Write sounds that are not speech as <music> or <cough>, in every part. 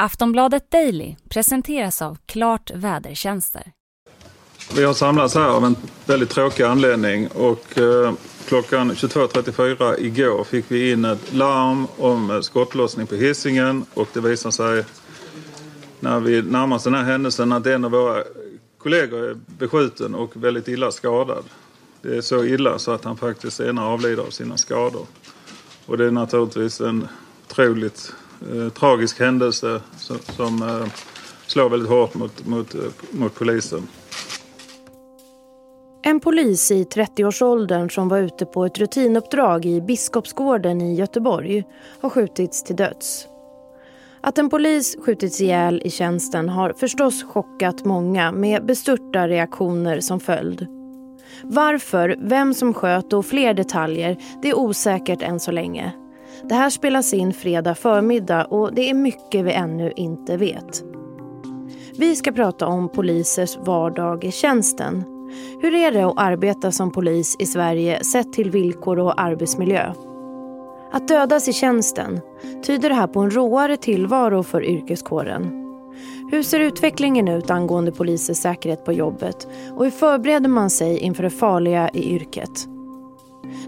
Aftonbladet Daily presenteras av Klart Vädertjänster. Vi har samlats här av en väldigt tråkig anledning och eh, klockan 22.34 igår fick vi in ett larm om eh, skottlossning på Hisingen och det visar sig när vi närmar oss den här händelsen att en av våra kollegor är beskjuten och väldigt illa skadad. Det är så illa så att han faktiskt senare avlider av sina skador. Och det är naturligtvis en otroligt eh, tragisk händelse som, som eh, slår väldigt hårt mot, mot, eh, mot polisen. En polis i 30-årsåldern som var ute på ett rutinuppdrag i Biskopsgården i Göteborg har skjutits till döds. Att en polis skjutits ihjäl i tjänsten har förstås chockat många med bestörta reaktioner som följd. Varför, vem som sköt och fler detaljer, det är osäkert än så länge. Det här spelas in fredag förmiddag och det är mycket vi ännu inte vet. Vi ska prata om polisers vardag i tjänsten. Hur är det att arbeta som polis i Sverige sett till villkor och arbetsmiljö? Att dödas i tjänsten, tyder det här på en råare tillvaro för yrkeskåren? Hur ser utvecklingen ut angående polisers säkerhet på jobbet och hur förbereder man sig inför det farliga i yrket?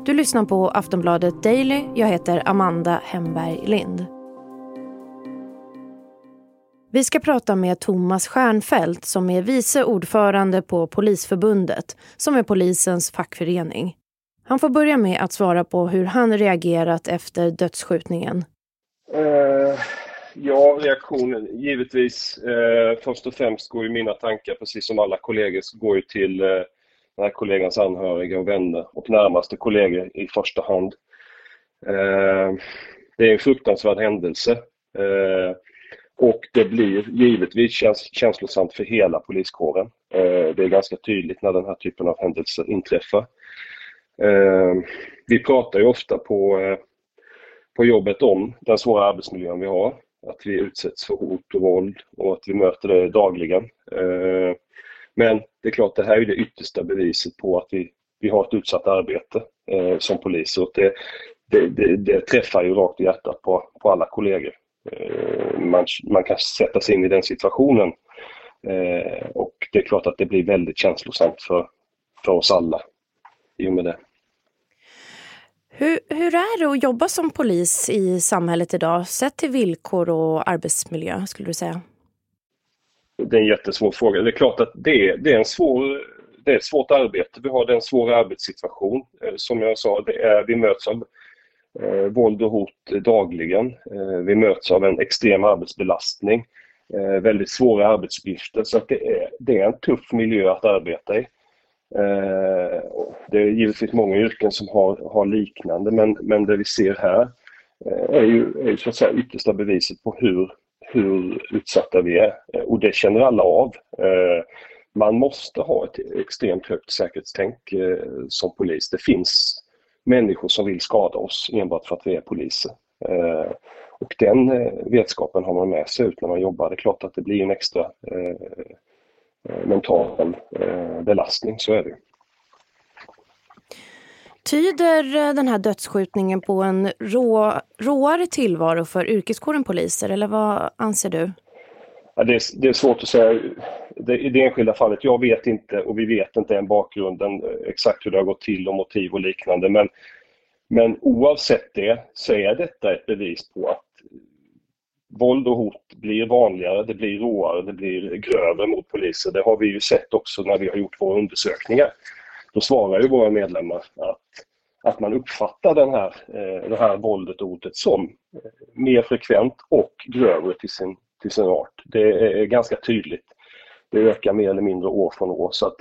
Du lyssnar på Aftonbladet Daily. Jag heter Amanda Hemberg Lind. Vi ska prata med Thomas Stjernfeldt som är vice ordförande på Polisförbundet som är polisens fackförening. Han får börja med att svara på hur han reagerat efter dödsskjutningen. Uh, ja, reaktionen givetvis. Uh, först och främst går ju mina tankar, precis som alla kollegors, går ju till uh, den här kollegans anhöriga och vänner och närmaste kollegor i första hand. Eh, det är en fruktansvärd händelse. Eh, och det blir givetvis käns känslosamt för hela poliskåren. Eh, det är ganska tydligt när den här typen av händelser inträffar. Eh, vi pratar ju ofta på, eh, på jobbet om den svåra arbetsmiljön vi har. Att vi utsätts för hot och våld och att vi möter det dagligen. Men det är klart, det här är det yttersta beviset på att vi, vi har ett utsatt arbete eh, som poliser. Och det, det, det, det, träffar ju rakt i hjärtat på, på alla kollegor. Eh, man, man kan sätta sig in i den situationen. Eh, och det är klart att det blir väldigt känslosamt för, för oss alla i och med det. Hur, hur är det att jobba som polis i samhället idag sett till villkor och arbetsmiljö skulle du säga? Det är en jättesvår fråga. Det är klart att det, det är, en svår, det är ett svårt arbete. Vi har en svår arbetssituation. Eh, som jag sa, det är, vi möts av eh, våld och hot dagligen. Eh, vi möts av en extrem arbetsbelastning. Eh, väldigt svåra arbetsuppgifter. Så det, är, det är en tuff miljö att arbeta i. Eh, det är givetvis många yrken som har, har liknande men, men det vi ser här eh, är ju, är ju så att säga yttersta beviset på hur, hur utsatta vi är eh, och det känner alla av. Eh, man måste ha ett extremt högt säkerhetstänk eh, som polis. Det finns människor som vill skada oss enbart för att vi är poliser. Och den vetskapen har man med sig ut när man jobbar. Det är klart att det blir en extra mental belastning, så är det. Tyder eh, den här dödsskjutningen på en rå, råare tillvaro för yrkeskåren poliser eller vad anser du? Ja, det, är, det är svårt att säga det, i det enskilda fallet. Jag vet inte och vi vet inte än bakgrunden eh, exakt hur det har gått till och motiv och liknande. Men, men oavsett det så är detta ett bevis på att våld och hot blir vanligare, det blir råare, det blir grövre mot poliser. Det har vi ju sett också när vi har gjort våra undersökningar. Då svarar ju våra medlemmar att, att man uppfattar den här, eh, det här våldet och hotet som eh, mer frekvent och grövre till sin, till sin art. Det är ganska tydligt. Det ökar mer eller mindre år från år. Så att,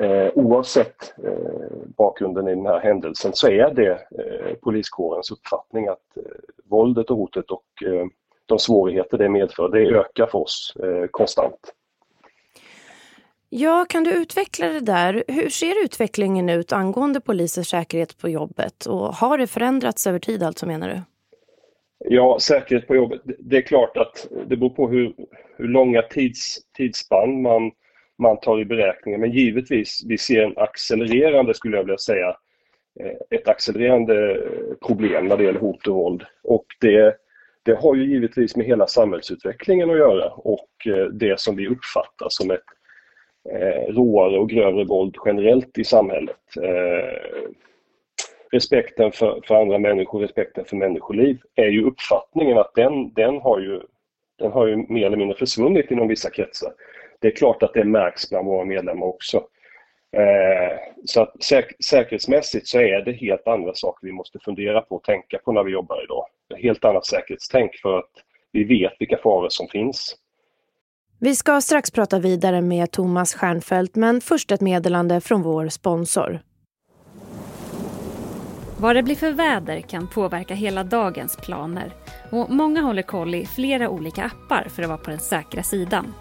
eh, oavsett eh, bakgrunden i den här händelsen så är det eh, poliskårens uppfattning att eh, våldet och hotet och eh, de svårigheter det medför, det ökar för oss eh, konstant. Ja, kan du utveckla det där? Hur ser utvecklingen ut angående polisers säkerhet på jobbet? Och har det förändrats över tid alltså menar du? Ja, säkerhet på jobbet. Det är klart att det beror på hur, hur långa tids, tidsspann man, man tar i beräkningen. Men givetvis, vi ser en accelererande, skulle jag vilja säga, eh, ett accelererande eh, problem när det gäller hot och våld. Och det det har ju givetvis med hela samhällsutvecklingen att göra och eh, det som vi uppfattar som ett eh, råare och grövre våld generellt i samhället. Eh, respekten för, för andra människor, respekten för människoliv är ju uppfattningen att den, den, har ju, den har ju mer eller mindre försvunnit inom vissa kretsar. Det är klart att det märks bland våra medlemmar också. Eh, så att säk säkerhetsmässigt så är det helt andra saker vi måste fundera på och tänka på när vi jobbar idag. Helt annat säkerhetstänk för att vi vet vilka faror som finns. Vi ska strax prata vidare med Thomas Stjernfeldt men först ett meddelande från vår sponsor. Vad det blir för väder kan påverka hela dagens planer och många håller koll i flera olika appar för att vara på den säkra sidan.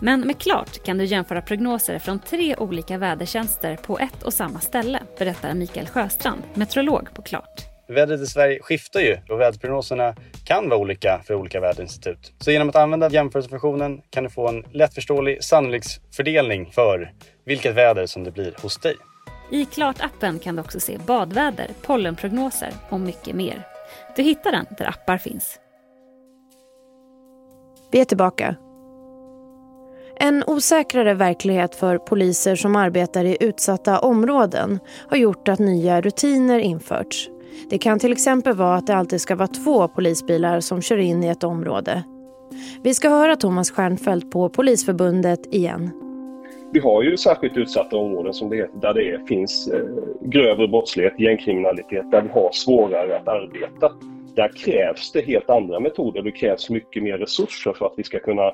Men med Klart kan du jämföra prognoser från tre olika vädertjänster på ett och samma ställe, berättar Mikael Sjöstrand, meteorolog på Klart. Vädret i Sverige skiftar ju och väderprognoserna kan vara olika för olika väderinstitut. Så genom att använda jämförelsefunktionen kan du få en lättförståelig sannolikhetsfördelning för vilket väder som det blir hos dig. I Klart-appen kan du också se badväder, pollenprognoser och mycket mer. Du hittar den där appar finns. Vi är tillbaka. En osäkrare verklighet för poliser som arbetar i utsatta områden har gjort att nya rutiner införts. Det kan till exempel vara att det alltid ska vara två polisbilar som kör in i ett område. Vi ska höra Thomas Stjernfeldt på Polisförbundet igen. Vi har ju särskilt utsatta områden som det heter, där det finns eh, grövre brottslighet, gängkriminalitet, där vi har svårare att arbeta. Där krävs det helt andra metoder. Det krävs mycket mer resurser för att vi ska kunna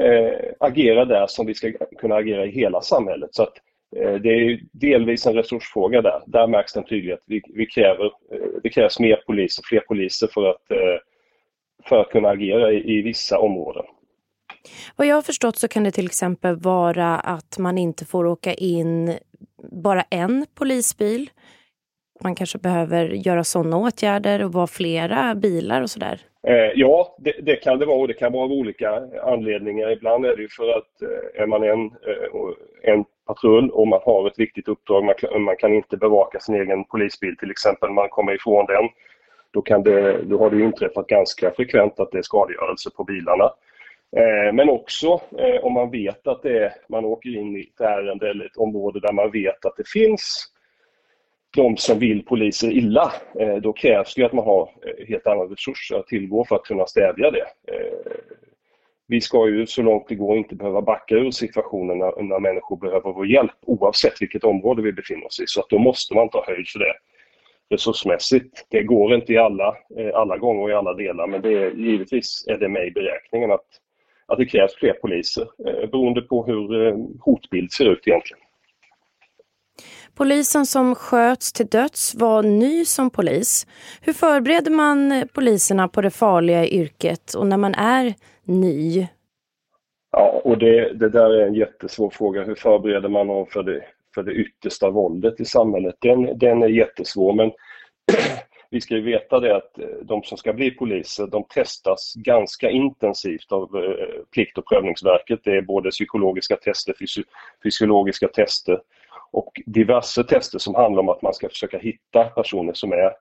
eh, agera där som vi ska kunna agera i hela samhället. Så att, det är delvis en resursfråga där. Där märks den tydligt. Vi, vi kräver, eh, det krävs mer poliser, fler poliser för att, eh, för att kunna agera i, i vissa områden. Vad jag har förstått så kan det till exempel vara att man inte får åka in bara en polisbil. Man kanske behöver göra sådana åtärder och vara flera bilar och sådär. Eh, ja, det, det, kan det vara och det kan vara av olika anledningar. Ibland är det ju för att eh, är man en, eh, en patrull och man har ett viktigt uppdrag, man, man, kan inte bevaka sin egen polisbil till exempel, man kommer ifrån den. Då, kan det, då har det inträffat ganska frekvent att det är skadegörelse på bilarna. Eh, men också eh, om man vet att det är, man åker in i ett ärende eller ett område där man vet att det finns de som vill poliser illa, eh, då krävs det att man har eh, helt andra resurser att tillgå för att kunna stävja det. Eh, vi ska ju så långt det går inte behöva backa ur situationen när, när människor behöver vår hjälp oavsett vilket område vi befinner oss i. Så att då måste man ta höjd för det resursmässigt. Det går inte i alla, eh, alla gånger och i alla delar men det är, givetvis är det med i beräkningen att att det krävs fler poliser eh, beroende på hur eh, hotbild ser ut egentligen. Polisen som sköts till döds var ny som polis. Hur förbereder man poliserna på det farliga yrket och när man är ny? Ja, och det, det där är en jättesvår fråga. Hur förbereder man någon för det, för det yttersta våldet i samhället? Den, den är jättesvår men <clears throat> vi ska ju veta det att eh, de som ska bli poliser, de testas ganska intensivt av eh, Plikt och prövningsverket. Det är både psykologiska tester, fysi fysiologiska tester och diverse tester som handlar om att man ska försöka hitta personer som är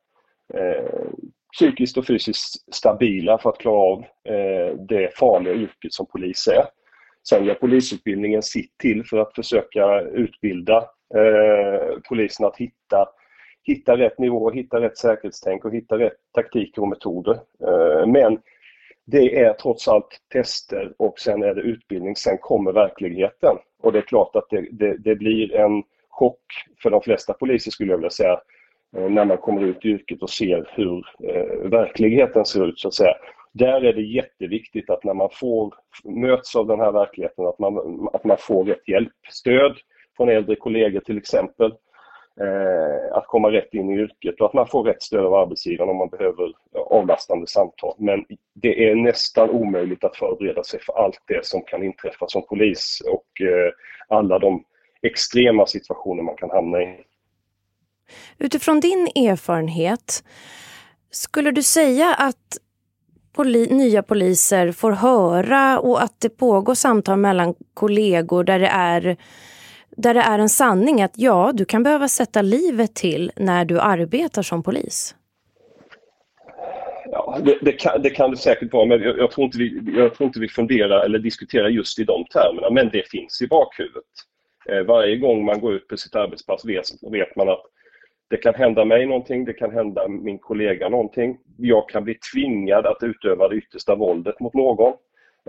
eh, psykiskt och fysiskt stabila för att klara av eh, det farliga yrket som polis är. Sen gör polisutbildningen sitt till för att försöka utbilda eh, polisen att hitta hitta rätt nivå, hitta rätt säkerhetstänk och hitta rätt taktiker och metoder. Eh, men det är trots allt tester och sen är det utbildning, sen kommer verkligheten. Och det är klart att det, det, det blir en chock för de flesta poliser skulle jag vilja säga Eh, när man kommer ut i yrket och ser hur eh, verkligheten ser ut så att säga. Där är det jätteviktigt att när man får möts av den här verkligheten att man, att man får rätt hjälp, stöd från äldre kollegor till exempel eh, att komma rätt in i yrket och att man får rätt stöd av arbetsgivaren om man behöver avlastande samtal. Men det är nästan omöjligt att förbereda sig för allt det som kan inträffa som polis och eh, alla de extrema situationer man kan hamna i. Utifrån din erfarenhet, skulle du säga att poli nya poliser får höra och att det pågår samtal mellan kollegor där det är där det är en sanning att ja, du kan behöva sätta livet till när du arbetar som polis? Ja, det, det, kan, det kan det säkert vara, men jag, jag, tror inte vi, jag tror inte vi funderar eller diskuterar just i de termerna. Men det finns i bakhuvudet. Eh, varje gång man går ut på sitt arbetspass vet, vet man att det kan hända mig någonting, det kan hända min kollega någonting. Jag kan bli tvingad att utöva det yttersta våldet mot någon.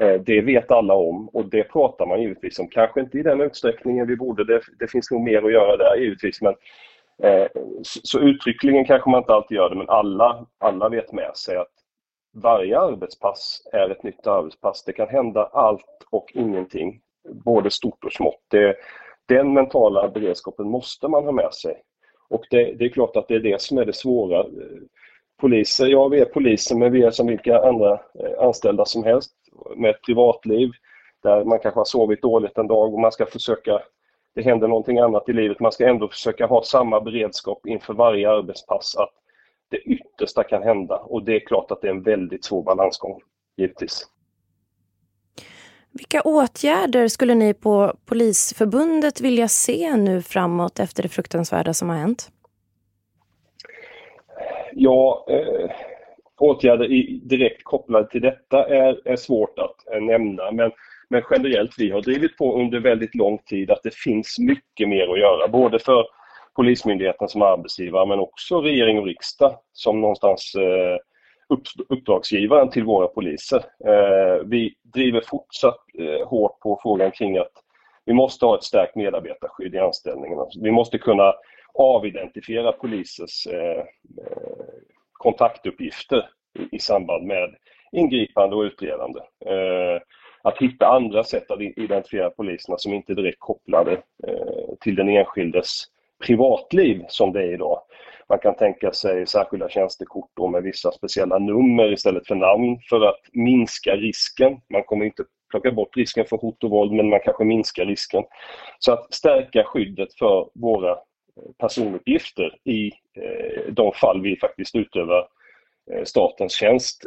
Eh, det vet alla om och det pratar man givetvis om. Kanske inte i den utsträckningen vi borde, det, det finns nog mer att göra där givetvis. Men, eh, så, så uttryckligen kanske man inte alltid gör det men alla, alla vet med sig att varje arbetspass är ett nytt arbetspass. Det kan hända allt och ingenting, både stort och smått. Det, den mentala beredskapen måste man ha med sig. Och det, det, är klart att det är det som är det svåra. Poliser, ja vi är poliser men vi är som vilka andra eh, anställda som helst med ett privatliv där man kanske har sovit dåligt en dag och man ska försöka, det händer någonting annat i livet, man ska ändå försöka ha samma beredskap inför varje arbetspass att det yttersta kan hända och det är klart att det är en väldigt svår balansgång, givetvis. Vilka åtgärder skulle ni på Polisförbundet vilja se nu framåt efter det fruktansvärda som har hänt? Ja, eh, åtgärder i, direkt kopplade till detta är, är svårt att eh, nämna men, men generellt, vi har drivit på under väldigt lång tid att det finns mycket mer att göra, både för Polismyndigheten som arbetsgivare men också regering och riksdag som någonstans eh, uppdragsgivaren till våra poliser. Eh, vi driver fortsatt eh, hårt på frågan kring att vi måste ha ett stärkt medarbetarskydd i anställningarna. Alltså, vi måste kunna avidentifiera polisers eh, kontaktuppgifter i samband med ingripande och utredande. Att hitta andra sätt att identifiera poliserna som inte är direkt kopplade till den enskildes privatliv som det är idag. Man kan tänka sig särskilda tjänstekort med vissa speciella nummer istället för namn för att minska risken. Man kommer inte plocka bort risken för hot och våld men man kanske minskar risken. Så att stärka skyddet för våra eh, personuppgifter i eh, de fall vi faktiskt utövar eh, statens tjänst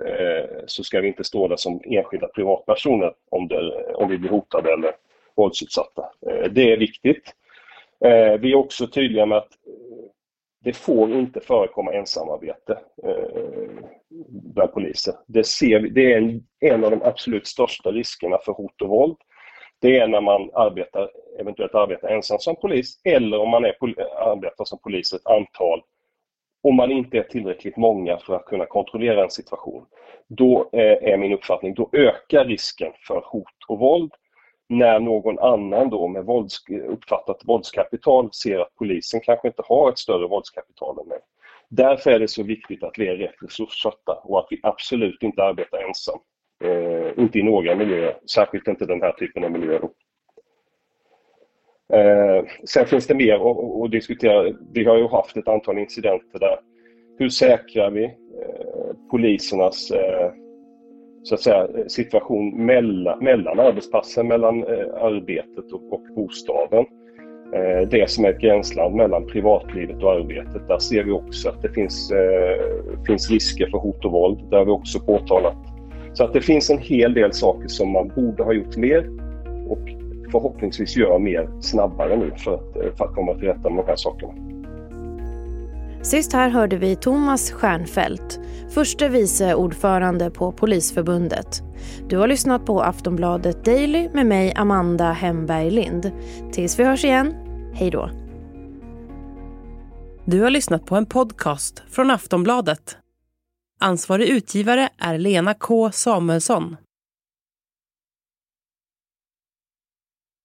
så ska vi inte stå där som enskilda privatpersoner om, det, om vi blir hotade eller våldsutsatta. Det är viktigt. Vi är också tydliga med att det får inte förekomma ensamarbete eh, bland poliser. Det, ser vi, det är en, en, av de absolut största riskerna för hot och våld. Det är när man arbetar, eventuellt arbetar ensam som polis eller om man är, arbetar som polis ett antal om man inte är tillräckligt många för att kunna kontrollera en situation. Då eh, är min uppfattning, då ökar risken för hot och våld när någon annan då med vålds, uppfattat våldskapital ser att polisen kanske inte har ett större våldskapital än mig. Därför är det så viktigt att vi är rätt resurssatta och att vi absolut inte arbetar ensam. Eh, inte i några miljöer, särskilt inte den här typen av miljöer. Eh, sen finns det mer att, att, diskutera. Vi har ju haft ett antal incidenter där hur säkrar vi eh, polisernas eh, så att säga, situation mellan, mellan arbetspassen, mellan eh, arbetet och, och bostaden. Eh, det som är ett gränsland mellan privatlivet och arbetet. Där ser vi också att det finns, eh, finns risker för hot och våld. Det har vi också påtalat. Så att det finns en hel del saker som man borde ha gjort mer och förhoppningsvis gör mer snabbare nu för att, eh, för att komma till rätta med de här sakerna. Sist här hörde vi Thomas Stjernfeldt, förste vice ordförande på Polisförbundet. Du har lyssnat på Aftonbladet Daily med mig Amanda Hemberg Lind. Tills vi hörs igen, hej då. Du har lyssnat på en podcast från Aftonbladet. Ansvarig utgivare är Lena K Samuelsson.